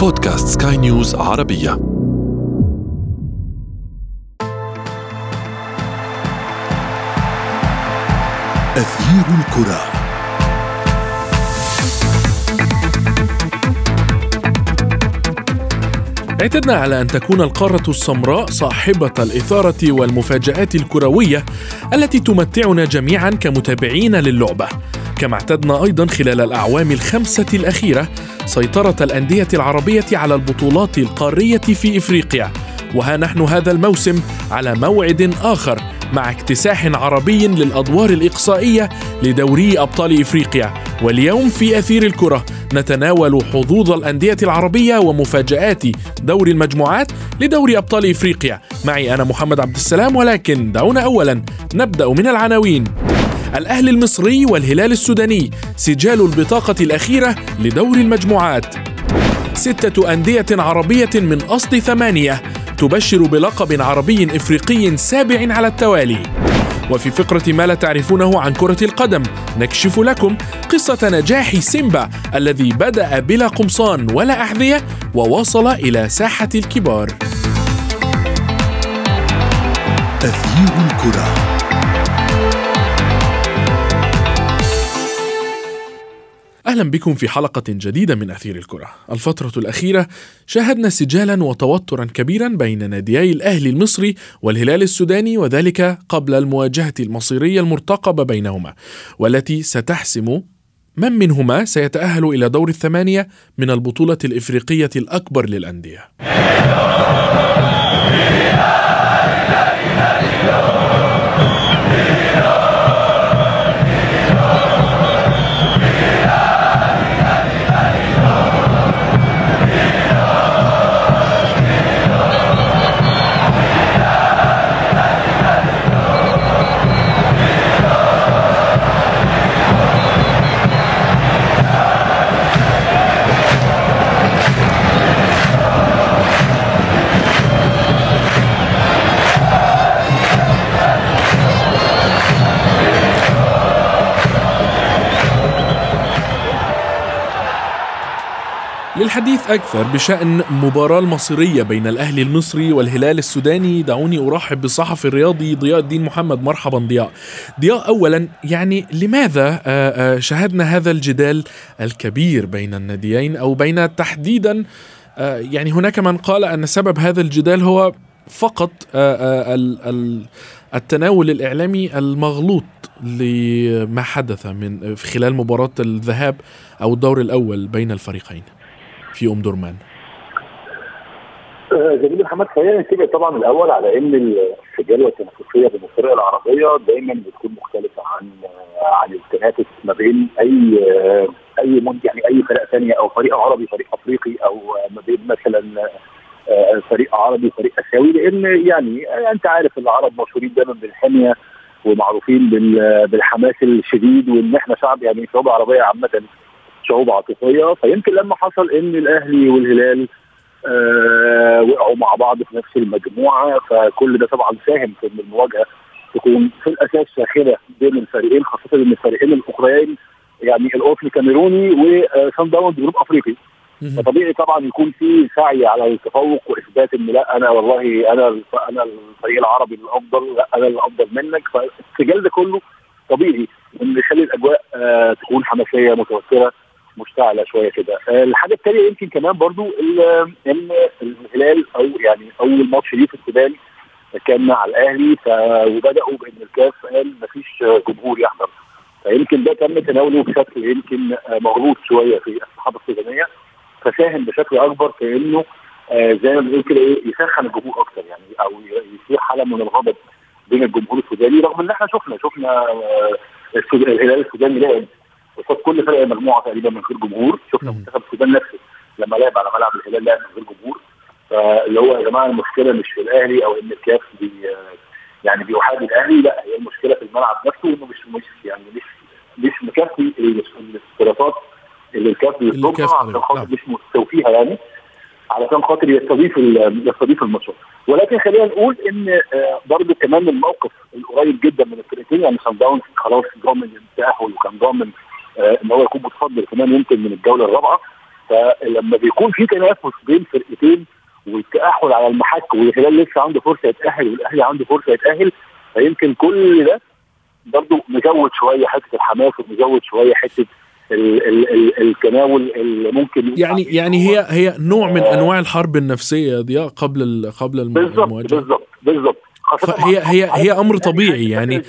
بودكاست سكاي نيوز عربية. أثير الكرة. اعتدنا على أن تكون القارة السمراء صاحبة الإثارة والمفاجآت الكروية التي تمتعنا جميعا كمتابعين للعبة. كما اعتدنا أيضا خلال الأعوام الخمسة الأخيرة سيطرة الأندية العربية على البطولات القارية في إفريقيا. وها نحن هذا الموسم على موعد آخر مع اكتساح عربي للأدوار الإقصائية لدوري أبطال إفريقيا. واليوم في أثير الكرة نتناول حظوظ الأندية العربية ومفاجآت دور المجموعات لدوري أبطال إفريقيا. معي أنا محمد عبد السلام ولكن دعونا أولا نبدأ من العناوين. الأهلي المصري والهلال السوداني سجال البطاقة الأخيرة لدور المجموعات. ستة أندية عربية من أصل ثمانية تبشر بلقب عربي إفريقي سابع على التوالي. وفي فقرة ما لا تعرفونه عن كرة القدم نكشف لكم قصة نجاح سيمبا الذي بدأ بلا قمصان ولا أحذية ووصل إلى ساحة الكبار. تغيير الكرة. أهلا بكم في حلقة جديدة من أثير الكرة. الفترة الأخيرة شاهدنا سجالا وتوترا كبيرا بين ناديي الأهلي المصري والهلال السوداني وذلك قبل المواجهة المصيرية المرتقبة بينهما والتي ستحسم من منهما سيتأهل إلى دور الثمانية من البطولة الإفريقية الأكبر للأندية. للحديث أكثر بشأن مباراة المصيرية بين الأهلي المصري والهلال السوداني. دعوني أرحب بالصحفي الرياضي ضياء الدين محمد. مرحبا ضياء. ضياء أولا يعني لماذا آه، آه، شاهدنا هذا الجدال الكبير بين الناديين أو بين تحديدا آه، يعني هناك من قال أن سبب هذا الجدال هو فقط التناول الإعلامي المغلوط لما حدث من خلال مباراة الذهاب أو الدور الأول بين الفريقين. في ام درمان؟ آه، جميل محمد خلينا نتفق طبعا الأول على إن السجاله التنافسية بين الفرق العربيه دايما بتكون مختلفة عن آه، عن التنافس ما بين أي آه، أي يعني أي فرق ثانية أو فريق عربي فريق أفريقي أو ما بين مثلا فريق عربي فريق آسيوي لأن يعني أنت عارف العرب مشهورين دايما بالحمية ومعروفين بالحماس الشديد وإن إحنا شعب يعني شعوب عربية عامة شعوب عاطفيه فيمكن لما حصل إن الأهلي والهلال آه وقعوا مع بعض في نفس المجموعة فكل ده طبعا ساهم في إن المواجهة تكون في الأساس ساخنة بين الفريقين خاصة إن الفريقين الاخريين يعني القطن الكاميروني وسان داونز جنوب أفريقي. فطبيعي طبعا يكون في سعي على التفوق وإثبات إن لا أنا والله أنا أنا الفريق العربي الأفضل لا أنا الأفضل منك. فالسجال ده كله طبيعي إن يخلي الأجواء آه تكون حماسية متوترة. مشتعلة شوية كده. آه، الحاجة الثانية يمكن كمان برضو إن الهلال أو يعني أول ماتش ليه في السودان كان مع الأهلي وبدأوا بان الكاف قال مفيش جمهور يحضر فيمكن ده تم تناوله بشكل يمكن مغلوط شوية في الصحافة السودانية فساهم بشكل أكبر في انه آه، زي ما بنقول كده إيه يسخن الجمهور أكتر يعني أو يصير حالة من الغضب بين الجمهور السوداني رغم إن إحنا شفنا شفنا آه، الهلال السوداني لعب قصاد كل فرق المجموعه تقريبا من غير جمهور. شفنا منتخب السودان نفسه لما لعب على ملعب الهلال لعب من غير جمهور. فاللي هو يا جماعة المشكلة مش في الأهلي أو إن الكاف بي يعني بيحارب الأهلي لا هي المشكلة في الملعب نفسه إنه مش مش يعني مش مش مكفي الاستراتات اللي الكاف بيطلبها عشان خاطر نعم. مش مستوفيها يعني علشان خاطر يستضيف يستضيف الماتشات. ولكن خلينا نقول إن آه، برضه كمان الموقف القريب جدا من الفرقتين يعني سان داونز خلاص ضامن التأهل وكان ضامن إن هو يكون متصدر كمان يمكن من الجولة الرابعة. فلما بيكون في تنافس بين فرقتين والتأهل على المحك والهلال لسه عنده فرصة يتأهل والأهلي عنده فرصة يتأهل فيمكن كل ده برضه مزود شوية حتة الحماس ومزود شوية حتة ال ال ال التناول اللي ممكن يعني يعني هي هي نوع من أنواع الحرب النفسية يا ضياء قبل قبل الم- بالظبط المواجهة. بالظبط بالظبط. فهي مع- هي هي أمر طبيعي يعني.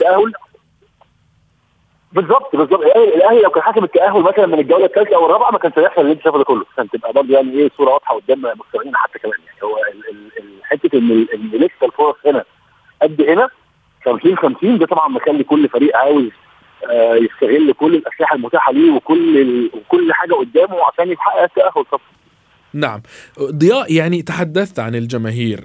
بالظبط بالظبط. الأهلي الأهلي لو كان حاسم التأهل مثلا من الجولة الثالثه أو الرابعة ما كانش هيحصل اللي أنت شايفه ده كله. عشان تبقى برضه يعني إيه صورة واضحة قدام مستمعينا حتى كمان. يعني هو حتة إن لسه الفرص هنا قد هنا 50 50 ده طبعا مخلي كل فريق عاوز آه، يستغل كل الأسلحة المتاحة ليه وكل ال- وكل حاجة قدامه عشان يحقق التأهل طبعا. نعم. ضياء يعني تحدثت عن الجماهير.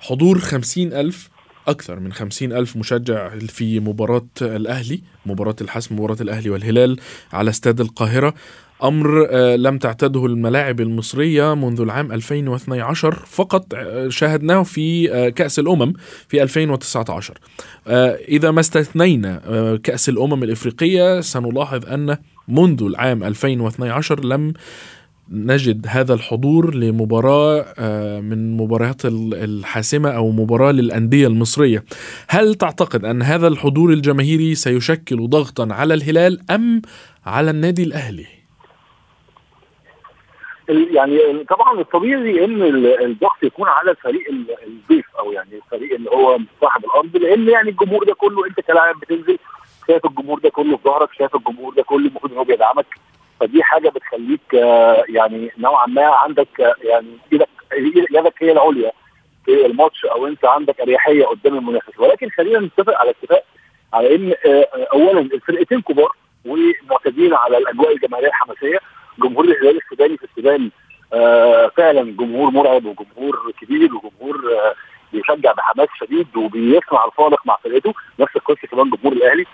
حضور خمسين ألف أكثر من خمسين ألف مشجع في مباراة الأهلي مباراة الحسم مباراة الأهلي والهلال على استاد القاهرة. أمر آه، لم تعتده الملاعب المصرية منذ العام 2012 فقط آه، شاهدناه في آه، كأس الأمم في 2019 آه، إذا ما استثنينا كأس الأمم الإفريقية سنلاحظ أن منذ العام 2012 لم نجد هذا الحضور لمباراة آه، من مباريات ال- الحاسمة أو مباراة للأندية المصرية هل تعتقد أن هذا الحضور الجماهيري سيشكل ضغطا على الهلال أم على النادي الأهلي؟ ال- يعني طبعا الطبيعي إن ال- الضغط يكون على الفريق ال- الضيف أو يعني الفريق اللي هو صاحب الأرض لأن يعني الجمهور ده كله أنت كلاعب بتنزل شايف الجمهور ده كله في ظهرك شايف الجمهور ده كله المفروض ان هو بيدعمك فدي حاجة بتخليك آه، يعني نوعا ما عندك آه، يعني إيدك يدك هي العليا في الماتش أو أنت عندك أريحية قدام المنافس. ولكن خلينا نتفق على اتفاق على إن آه، اولا الفرقتين كبار ومعتادين على الأجواء الجماهيرية الحماسية. جمهور الهلال السوداني في السودان فعلا جمهور مرعب وجمهور كبير وجمهور بيشجع بحماس شديد وبيصنع الفارق مع فرقته. نفس القصة كمان جمهور الأهلي.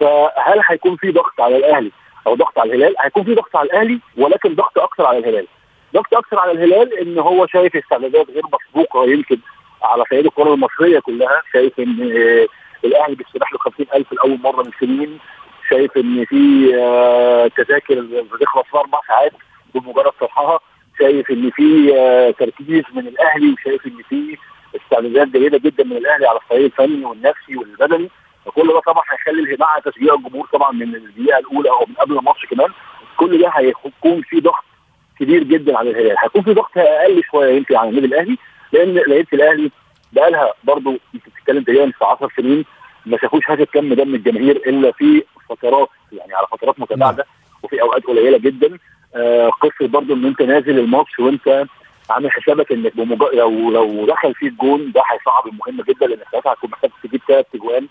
فهل هيكون في ضغط على الأهلي؟ أو ضغط على الهلال؟ هيكون في ضغط على الأهلي ولكن ضغط أكثر على الهلال. ضغط أكثر على الهلال إن هو شايف استعدادات غير مسبوقة يمكن على صعيد الكرة المصرية كلها، شايف إن آه الأهلي بيستباح له 50000 لأول مرة من سنين، شايف إن في آه تذاكر بتخلص في أربع ساعات بمجرد طرحها، شايف إن في آه تركيز من الأهلي وشايف إن في استعدادات جيدة جدا من الأهلي على الصعيد الفني والنفسي والبدني فكل ده طبعا هيخلي مع تشجيع الجمهور طبعا من الدقيقة الأولى أو من قبل الماتش كمان. كل ده هيكون في ضغط كبير جدا على الهلال. هيكون في ضغط أقل شوية يمكن على النادي الأهلي لأن لعيبة الأهلي بقى لها برضه أنت بتتكلم تقريبا في 10 سنين ما شافوش هذا الكم ده من الجماهير إلا في فترات يعني على فترات متباعدة وفي أوقات قليلة جدا. آه قصة برضه إن أنت نازل الماتش وأنت عامل حسابك إنك بمج... لو لو دخل فيك جون ده هيصعب المهمه جدا لانك ساعتها هتكون محتاج تجيب ثلاث اجوان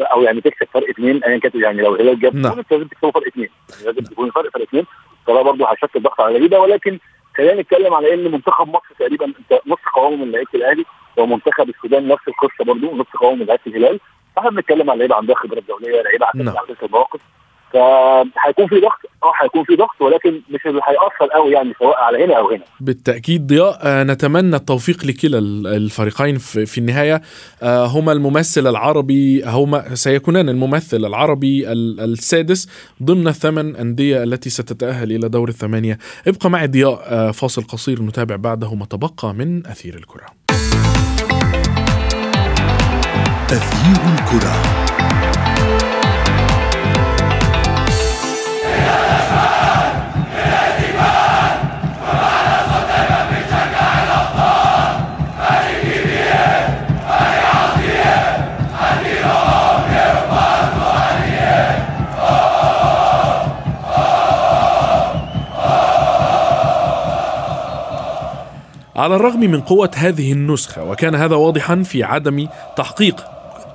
أو يعني تكسب فرق اثنين ايا كانت يعني لو الهلال جاب نعم. لازم تكسبه فرق اثنين يعني لازم تكون فرق فرق اثنين فده برضه هيشكل ضغط على اللعيبة. ولكن خلينا نتكلم على إن منتخب مصر تقريبا أنت نص قوامه من لعيبة الأهلي ومنتخب السودان نفس القصة برضه نص قوامه من لعيبة الهلال. فإحنا بنتكلم على لعيبة عندها خبرات دولية لعيبة نعم. عندها عدد المواقف. فهيكون في ضغط آه هيكون في ضغط ولكن مش اللي هيأثر قوي يعني سواء على هنا أو هنا. بالتأكيد ضياء. آه، نتمنى التوفيق لكلا ال- الفريقين في في النهاية. آه، هما الممثل العربي هما سيكونان الممثل العربي ال- السادس ضمن الثمان أندية التي ستتأهل إلى دور الثمانية. ابقى معي ضياء آه، فاصل قصير نتابع بعده ما تبقى من أثير الكرة. تغيير الكرة. على الرغم من قوة هذه النسخة وكان هذا واضحا في عدم تحقيق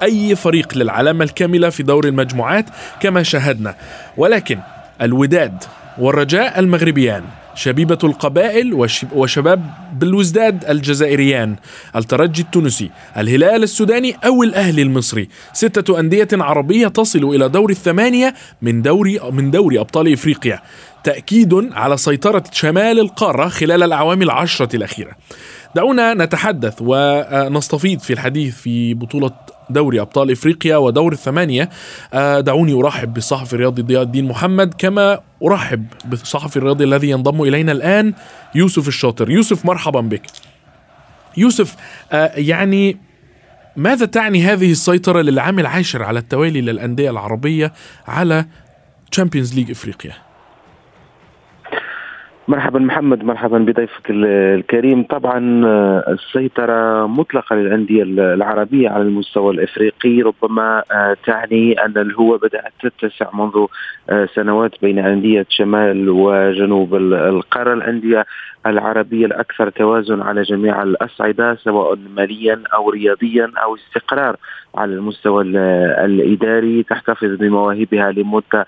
أي فريق للعلامة الكاملة في دور المجموعات كما شاهدنا. ولكن الوداد والرجاء المغربيان شبيبة القبائل وش- وشباب بلوزداد الجزائريان الترجي التونسي الهلال السوداني أو الأهلي المصري ستة أندية عربية تصل إلى دور الثمانية من دوري من دوري أبطال إفريقيا. تأكيد على سيطرة شمال القارة خلال الأعوام العشرة الأخيرة. دعونا نتحدث ونستفيض في الحديث في بطولة دوري أبطال إفريقيا ودور الثمانية. آه، دعوني أرحب بالصحفي الرياضي ضياء الدين محمد كما أرحب بالصحفي الرياضي الذي ينضم إلينا الآن يوسف الشاطر. يوسف مرحبا بك. يوسف آه، يعني ماذا تعني هذه السيطرة للعام العاشر على التوالي للأندية العربية على Champions League إفريقيا؟ مرحبا محمد مرحبا بضيفك الكريم. طبعا آه، السيطرة مطلقة للأندية العربية على المستوى الإفريقي ربما آه، تعني أن الهوة بدأت تتسع منذ آه، سنوات بين أندية شمال وجنوب القارة. الأندية العربية الأكثر توازن على جميع الأصعدة سواء ماليا أو رياضيا أو استقرار على المستوى الإداري تحتفظ بمواهبها لمدة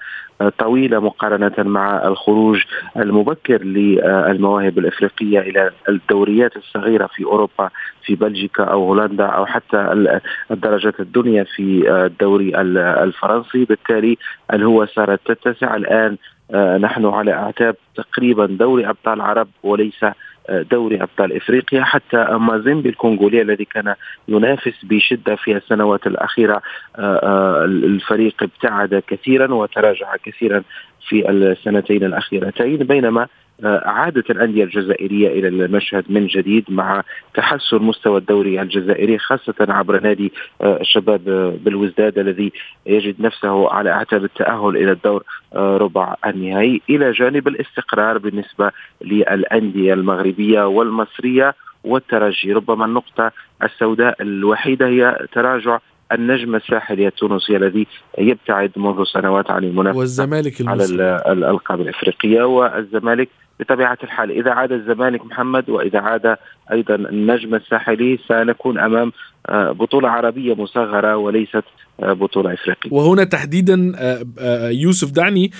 طويلة مقارنة مع الخروج المبكر للمواهب الإفريقية إلى الدوريات الصغيرة في أوروبا في بلجيكا أو هولندا أو حتى الدرجات الدنيا في الدوري الفرنسي. بالتالي الهوة صارت تتسع. الآن نحن على أعتاب تقريبا دوري أبطال العرب وليس آه، دوري أبطال إفريقيا حتى مازيمبي الكونغولي الذي كان ينافس بشدة في السنوات الأخيرة آه، الفريق ابتعد كثيرا وتراجع كثيرا في السنتين الأخيرتين بينما عادت الأندية الجزائرية إلى المشهد من جديد مع تحسن مستوى الدوري الجزائري خاصة عبر نادي آه، الشباب بالوزداد الذي يجد نفسه على أعتاب التأهل إلى الدور آه، ربع النهائي. إلى جانب الاستقرار بالنسبة للأندية المغربية والمصرية والترجي ربما النقطة السوداء الوحيدة هي تراجع النجم الساحلي التونسي الذي يبتعد منذ سنوات عن المنافسة والزمالك على الألقاب الإفريقية والزمالك بطبيعة الحال إذا عاد الزمالك محمد وإذا عاد أيضا النجم الساحلي سنكون أمام آه، بطولة عربية مصغرة وليست آه، بطولة إفريقية. وهنا تحديدا آه، يوسف دعني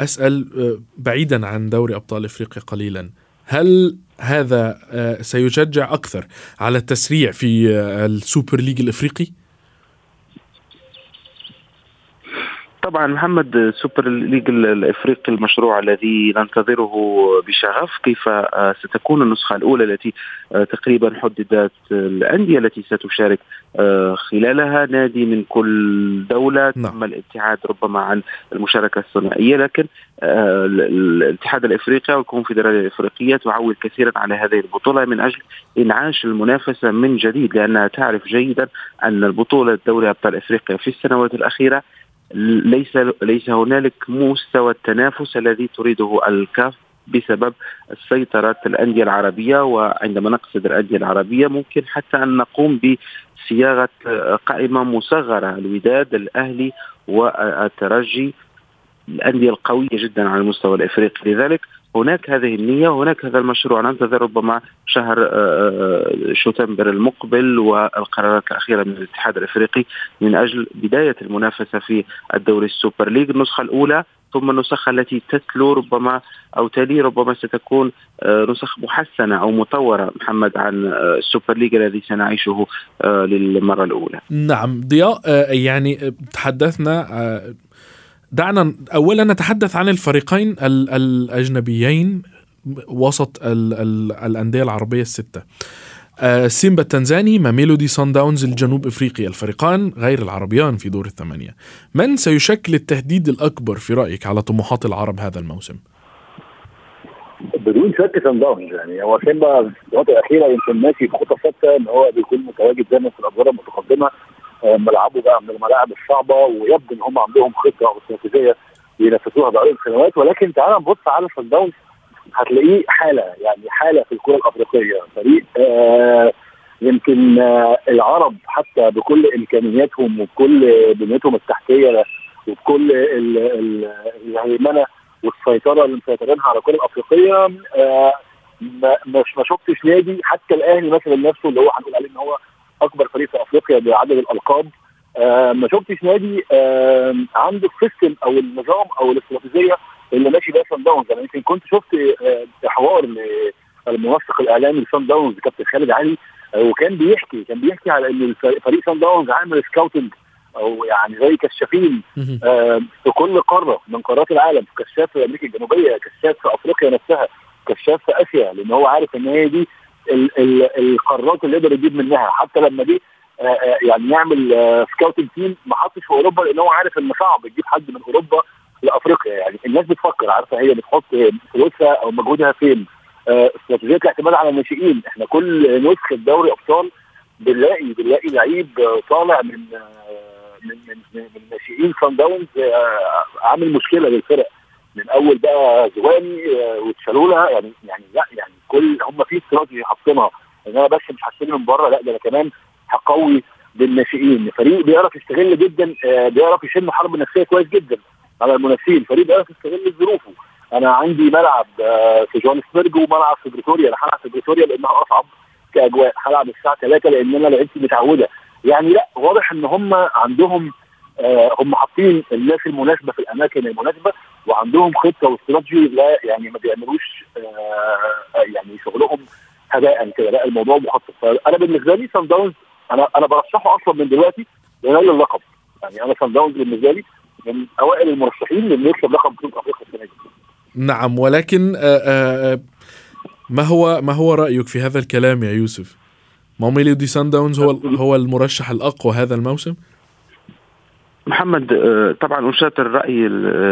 أسأل بعيدا عن دوري أبطال إفريقيا قليلا هل هذا سيشجع أكثر على التسريع في ال Super League الإفريقي؟ طبعا محمد Super League الإفريقي المشروع الذي ننتظره بشغف. كيف آه، ستكون النسخة الأولى التي آه، تقريبا حددت الأندية التي ستشارك آه، خلالها؟ نادي من كل دولة نعم. تم الابتعاد ربما عن المشاركة الثنائيه لكن الاتحاد الإفريقي والكونفدراليه الإفريقية تعول كثيرا على هذه البطولة من أجل إنعاش المنافسة من جديد لأنها تعرف جيدا أن البطولة دوري أبطال إفريقيا في السنوات الأخيرة ليس ليس هنالك مستوى التنافس الذي تريده الكاف بسبب السيطرة الأندية العربية وعندما نقصد الأندية العربية ممكن حتى أن نقوم بصياغة قائمة مصغرة الوداد الأهلي والترجي الأندية القوية جدا على المستوى الإفريقي. لذلك هناك هذه النية وهناك هذا المشروع. ننتظر ربما شهر آه، آه، شتنبر المقبل والقرارات الأخيرة من الاتحاد الأفريقي من أجل بداية المنافسة في الدوري السوبر ليج. النسخة الأولى ثم النسخة التي تتلو ربما أو تلي ربما ستكون آه، نسخ محسنة أو مطورة محمد عن ال Super League الذي سنعيشه للمرة الأولى. نعم ضياء يعني تحدثنا دعنا اولا نتحدث عن الفريقين الأجنبيين وسط ال ال الأندية العربية الستة. آه، سيمبا التنزاني ماميلودي صن داونز الجنوب افريقيا الفريقان غير العربيان في دور الثمانية. من سيشكل التهديد الأكبر في رأيك على طموحات العرب هذا الموسم؟ بدون شك سان داونز يعني هو سيمبا في الفترة الأخيرة يمكن ماشي بخطه ثابتة إن هو بيكون متواجد دايما في الأدوار ملعبه بقى من الملاعب الصعبة ويبدو إن هم عندهم خطه أو أستراتيجية بينفذوها بقى السنوات ولكن تعال نبص على سان داونز هتلاقيه حالة يعني حالة في الكرة الأفريقية. فريق آه يمكن آه العرب حتى بكل إمكانياتهم وبكل بنيتهم التحتية وبكل الهيمنة والسيطرة اللي مسيطرينها على الكرة الأفريقية آه مش ما شفتش نادي حتى الاهلي مثلا نفسه اللي هو هنقول عليه إن هو أكبر فريق في أفريقيا بعدد الألقاب. آه ما شفتش نادي آه عنده ال system أو النظام أو الاستراتيجية اللي ماشي بيها سان داونز أنا يمكن كنت شفت آه حوار للمنسق الإعلامي لسان داونز كابتن خالد علي وكان بيحكي كان بيحكي على إن فريق سان داونز عامل scouting أو يعني زي كشافين في كل قارة من قارات العالم كشاف في أمريكا الجنوبية كشاف في أفريقيا نفسها كشاف في أسيا لأن هو عارف ان هي دي ال ال القارات اللي يقدر يجيب منها. حتى لما جه يعني يعمل scouting team ما حطش في أوروبا لأن هو عارف ان صعب يجيب حد من أوروبا لأفريقيا. يعني الناس بتفكر عارفة هي بتحط فلوسها أو مجهودها فين. استراتيجية الاعتماد على الناشئين. إحنا كل نسخة دوري أبطال بنلاقي بنلاقي لعيب طالع من من من من ناشئين سان داونز عامل مشكلة للفرق. من أول بقى زواني وتشالولا يعني يعني لا يعني كل هم في استراتيجي حاطينها ان أنا بس مش هشتري من بره لا ده أنا كمان هقوي بالناشئين. فريق بيعرف يستغل جدا بيعرف يشن حرب نفسية كويس جدا على المنافسين. فريق بيعرف يستغل ظروفه. أنا عندي ملعب في جوهانسبرج وملعب في بريتوريا. أنا هلعب في بريتوريا لأنها أصعب كأجواء. هلعب الساعة 3 لأن أنا لعيبتي متعودة. يعني لا واضح إن هم عندهم آه هم حاطين الناس المناسبة في الأماكن المناسبة وعندهم خطة واستراتيجي لا يعني ما بيعملوش آه يعني شغلهم هباء كده لا الموضوع مخطط أنا بالنسبة لي سان داونز أنا أنا برشحه أصلا من دلوقتي لنيل اللقب يعني أنا سان داونز بالنسبة لي من أوائل المرشحين لأنه يكسب لقب بطولة أفريقيا السنة دي نعم ولكن آآ آآ ما هو ما هو رأيك في هذا الكلام يا يوسف؟ ماميلودي سان داونز هو هو المرشح الأقوى هذا الموسم؟ محمد طبعا اشاطر رأي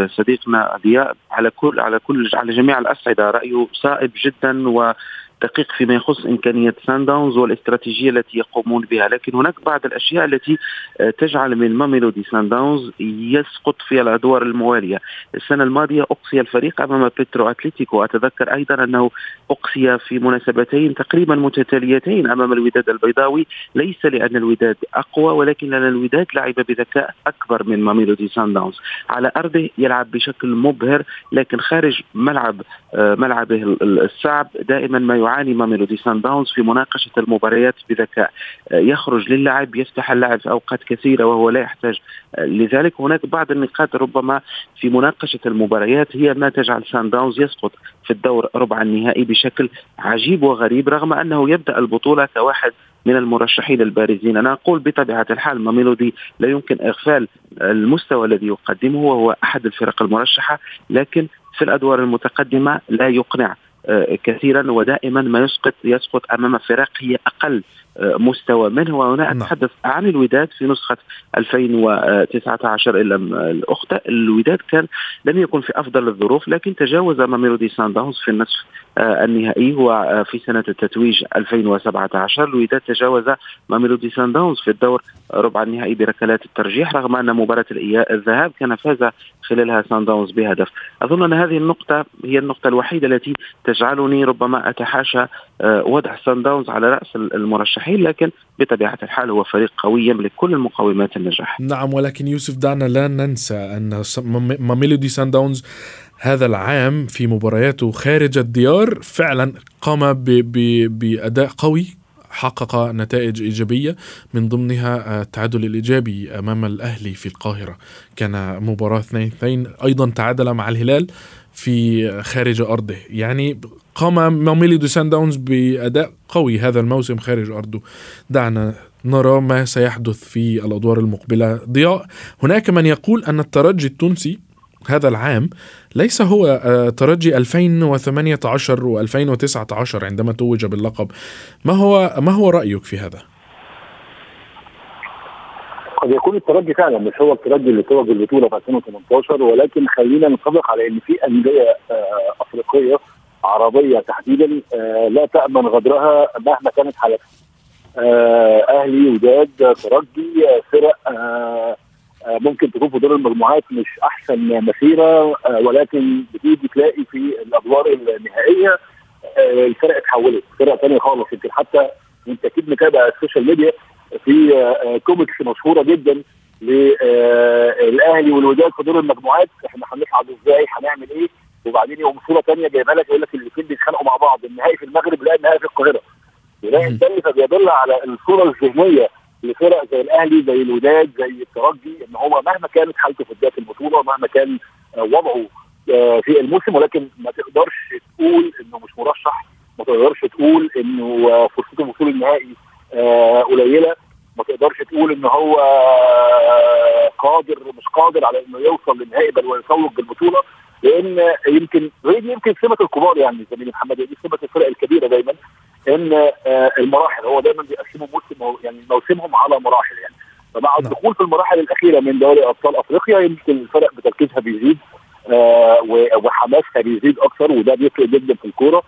صديقنا ضياء على كل على كل على جميع الاصعده رأيه صائب جدا و دقيق فيما يخص إمكانية سان داونز والاستراتيجية التي يقومون بها. لكن هناك بعض الأشياء التي تجعل من ماميلودي سان داونز يسقط في الأدوار الموالية. السنة الماضية أقصي الفريق أمام بيترو أتلتيكو أتذكر أيضا أنه أقصي في مناسبتين تقريبا متتاليتين أمام الوداد البيضاوي. ليس لأن الوداد أقوى ولكن لأن الوداد لعب بذكاء أكبر من ماميلودي سان داونز. على أرضه يلعب بشكل مبهر لكن خارج ملعب ملعبه الصعب دائما ما يعاني يعاني ماميلودي سان داونز في مناقشة المباريات بذكاء. يخرج للعب يفتح اللعب في أوقات كثيرة وهو لا يحتاج. لذلك هناك بعض النقاط ربما في مناقشة المباريات هي ما تجعل سان داونز يسقط في الدور ربع النهائي بشكل عجيب وغريب رغم أنه يبدأ البطولة كواحد من المرشحين البارزين. أنا أقول بطبيعة الحال ماميلودي لا يمكن إغفال المستوى الذي يقدمه وهو أحد الفرق المرشحة لكن في الأدوار المتقدمة لا يقنع كثيرا ودائما ما يسقط يسقط أمام فرق هي أقل مستوى منه وهنا أتحدث عن الوداد في نسخة 2019 الا الأخت. الوداد كان لم يكن في أفضل الظروف لكن تجاوز ماميلودي سان داونز في النصف النهائي وفي سنة التتويج 2017 الوداد تجاوز ماميلودي سان داونز في الدور ربع النهائي بركلات الترجيح رغم أن مباراة الذهاب كان فاز خلالها سان داونز بهدف. أظن أن هذه النقطة هي النقطة الوحيدة التي تجعلني ربما أتحاشى وضع سان داونز على رأس المرشحين. لكن بطبيعة الحال هو فريق قوي يملك كل المقومات النجاح. نعم ولكن يوسف دعنا لا ننسى أن ماميلودي سان داونز هذا العام في مبارياته خارج الديار فعلا قام بأداء قوي حقق نتائج إيجابية. من ضمنها التعادل الإيجابي أمام الأهلي في القاهرة. كان مباراة 2-2 أيضا تعادل مع الهلال. في خارج أرضه. يعني قام ميلودي سان داونز بأداء قوي هذا الموسم خارج أرضه. دعنا نرى ما سيحدث في الأدوار المقبلة. ضياء هناك من يقول أن الترجي التونسي هذا العام ليس هو ترجي 2018 و2019 عندما توج باللقب. ما هو ما هو رأيك في هذا؟ قد يكون الترجي فعلا مش هو الترجي اللي توج البطولة في 2018 ولكن خلينا نتفق على إن في أندية أفريقية عربية تحديدا لا تأمن غدرها مهما كانت حالتها. أهلي وداد ترجي فرق ممكن تكون في دور المجموعات مش أحسن مسيرة ولكن بتيجي تلاقي في الأدوار النهائية الفرق اتحولت. فرق ثانية خالص. يمكن حتى انت أكيد متابع ال social media في كوميكس مشهورة جدا للأهلي والوداد في دور المجموعات. إحنا هنصعد إزاي؟ هنعمل إيه؟ وبعدين يقوم صورة ثانية جايبها لك يقول لك الاثنين بيتخانقوا مع بعض. النهائي في المغرب لا النهائي في القاهرة. يلاقي الثاني فبيدل على الصورة الذهنية لفرق زي الأهلي زي الوداد زي الترجي إن هو مهما كانت حالته في بداية البطولة مهما كان وضعه في الموسم ولكن ما تقدرش تقول إنه مش مرشح ما تقدرش تقول إنه فرصته الوصول النهائي قليلة. ما تقدرش تقول إن هو قادر مش قادر على إنه يوصل للنهائي بل ويتوج بالبطوله لأن يمكن دي يمكن سمة الكبار يعني زميلي محمد دي سمة الفرق الكبيرة دايما إن آه، المراحل هو دايما بيقسموا موسم يعني موسمهم على مراحل يعني. فمع نعم. الدخول في المراحل الأخيرة من دوري أبطال أفريقيا يمكن الفرق بتركيزها بيزيد آه، وحماسها بيزيد أكثر وده بيفرق جدا في الكورة.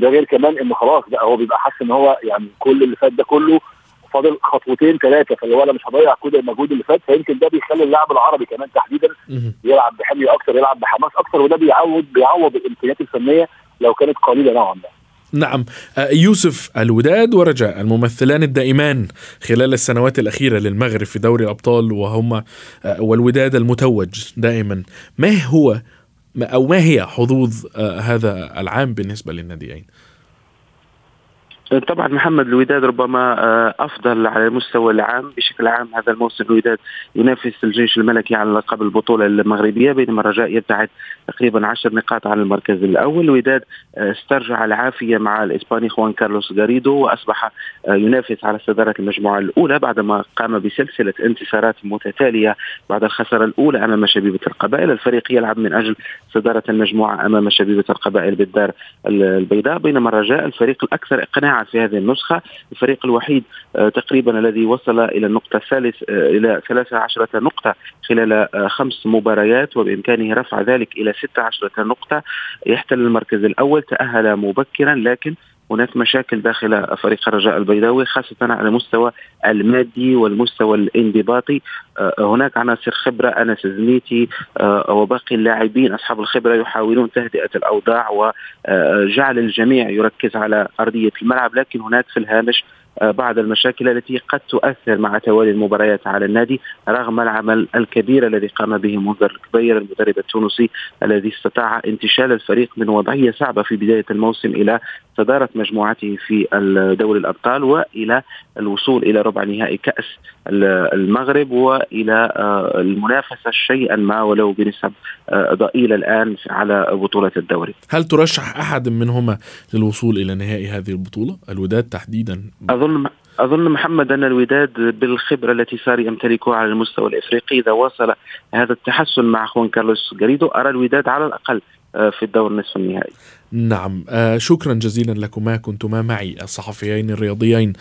ده غير كمان انه خلاص بقى هو بيبقى حاسس إن هو يعني كل اللي فات ده كله فاضل خطوتين ثلاثة فاللي هو أنا مش هضيع كل المجهود اللي فات فيمكن ده بيخلي اللاعب العربي كمان تحديدا. يلعب بحميه أكثر يلعب بحماس أكثر وده بيعوض بيعوض الإمكانيات الفنية لو كانت قليلة نوعا ما. نعم. آه، يوسف الوداد ورجاء الممثلان الدائمان خلال السنوات الأخيرة للمغرب في دوري الأبطال وهما آه، والوداد المتوج دائما. ما هو أو ما هي حظوظ آه، هذا العام بالنسبة للناديين؟ طبعا محمد الوداد ربما آه، أفضل على المستوى العام. بشكل عام هذا الموسم الوداد ينافس الجيش الملكي على لقب البطولة المغربية بينما الرجاء يبتعد تقريبا عشر نقاط عن المركز الأول. الوداد آه، استرجع العافية مع الإسباني خوان كارلوس غاريدو وأصبح آه، ينافس على صدارة المجموعة الأولى بعدما قام بسلسلة انتصارات متتالية بعد الخسارة الأولى أمام شبيبة القبائل. الفريق يلعب من أجل صدارة المجموعة أمام شبيبة القبائل بالدار البيضاء. بينما الرجاء الفريق الأكثر اقناعا في هذه النسخة. الفريق الوحيد آه، تقريبا الذي وصل إلى النقطة الثالث آه، إلى 13 نقطة خلال آه، خمس مباريات وبإمكانه رفع ذلك إلى 16 نقطة. يحتل المركز الأول تأهل مبكرا لكن هناك مشاكل داخل فريق الرجاء البيضاوي خاصة على المستوى المادي والمستوى الانضباطي. هناك عناصر خبرة أنس زميتي آه، وباقي اللاعبين أصحاب الخبرة يحاولون تهدئة الأوضاع وجعل الجميع يركز على أرضية الملعب. لكن هناك في الهامش آه، بعض المشاكل التي قد تؤثر مع توالي المباريات على النادي رغم العمل الكبير الذي قام به منذر الكبير المدرب التونسي الذي استطاع انتشال الفريق من وضعية صعبة في بداية الموسم إلى صدارة مجموعته في دوري الأبطال وإلى الوصول إلى ربع نهائي كأس المغرب. وإلى آه، المنافسة شيئا ما ولو بنسب آه، ضئيلة الآن على بطولة الدوري. هل ترشح أحد منهما للوصول إلى نهائي هذه البطولة؟ الوداد تحديدا. أظن أظن محمد أن الوداد بالخبرة التي صار يمتلكها على المستوى الإفريقي إذا واصل هذا التحسن مع خوان كارلوس غاريدو أرى الوداد على الأقل آه، في الدور نصف النهائي. نعم. آه شكرا جزيلا لكما كنتما معي. الصحفيين الرياضيين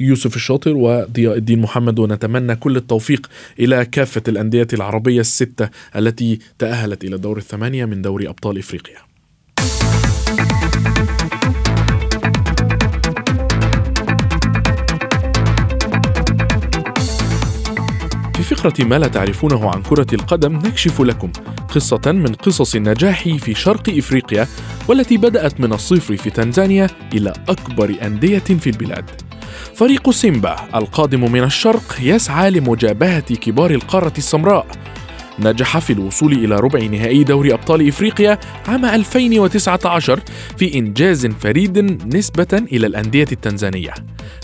يوسف الشاطر وضياء الدين محمد ونتمنى كل التوفيق إلى كافة الأندية العربية الستة التي تأهلت إلى دور الثمانية من دوري أبطال إفريقيا. فقرة ما لا تعرفونه عن كرة القدم نكشف لكم قصة من قصص النجاح في شرق إفريقيا والتي بدأت من الصفر في تنزانيا إلى أكبر أندية في البلاد. فريق سيمبا القادم من الشرق يسعى لمجابهة كبار القارة السمراء. نجح في الوصول إلى ربع نهائي دوري أبطال إفريقيا عام 2019 في إنجاز فريد نسبة إلى الأندية التنزانية.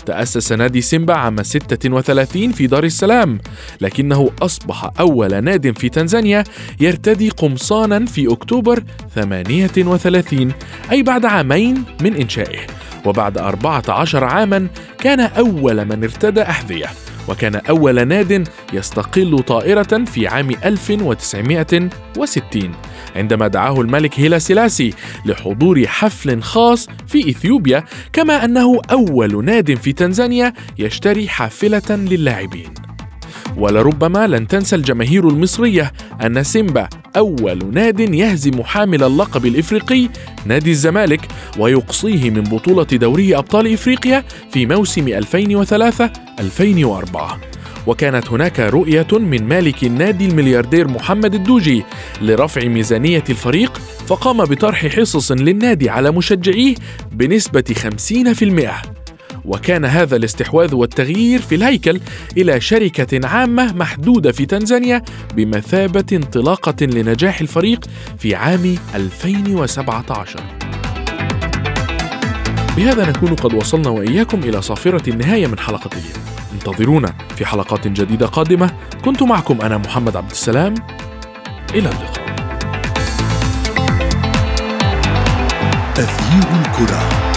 تأسس نادي سيمبا عام 36 في دار السلام، لكنه أصبح أول ناد في تنزانيا يرتدي قمصانا في أكتوبر 38 أي بعد عامين من إنشائه، وبعد 14 عاما كان أول من ارتدى أحذية. وكان أول ناد يستقل طائرة في عام 1960 عندما دعاه الملك هيلا سيلاسي لحضور حفل خاص في إثيوبيا كما أنه أول ناد في تنزانيا يشتري حافلة للاعبين. ولربما لن تنسى الجماهير المصرية أن سيمبا أول ناد يهزم حامل اللقب الإفريقي نادي الزمالك ويقصيه من بطولة دوري أبطال إفريقيا في موسم 2003-2004 وكانت هناك رؤية من مالك النادي الملياردير محمد الدوجي لرفع ميزانية الفريق فقام بطرح حصص للنادي على مشجعيه بنسبة 50% وكان هذا الاستحواذ والتغيير في الهيكل إلى شركة عامة محدودة في تنزانيا بمثابة انطلاقة لنجاح الفريق في عام 2017 بهذا نكون قد وصلنا وإياكم إلى صافرة النهاية من حلقه اليوم انتظرونا في حلقات جديدة قادمة. كنت معكم أنا محمد عبد السلام. إلى اللقاء. تغيير الكرة.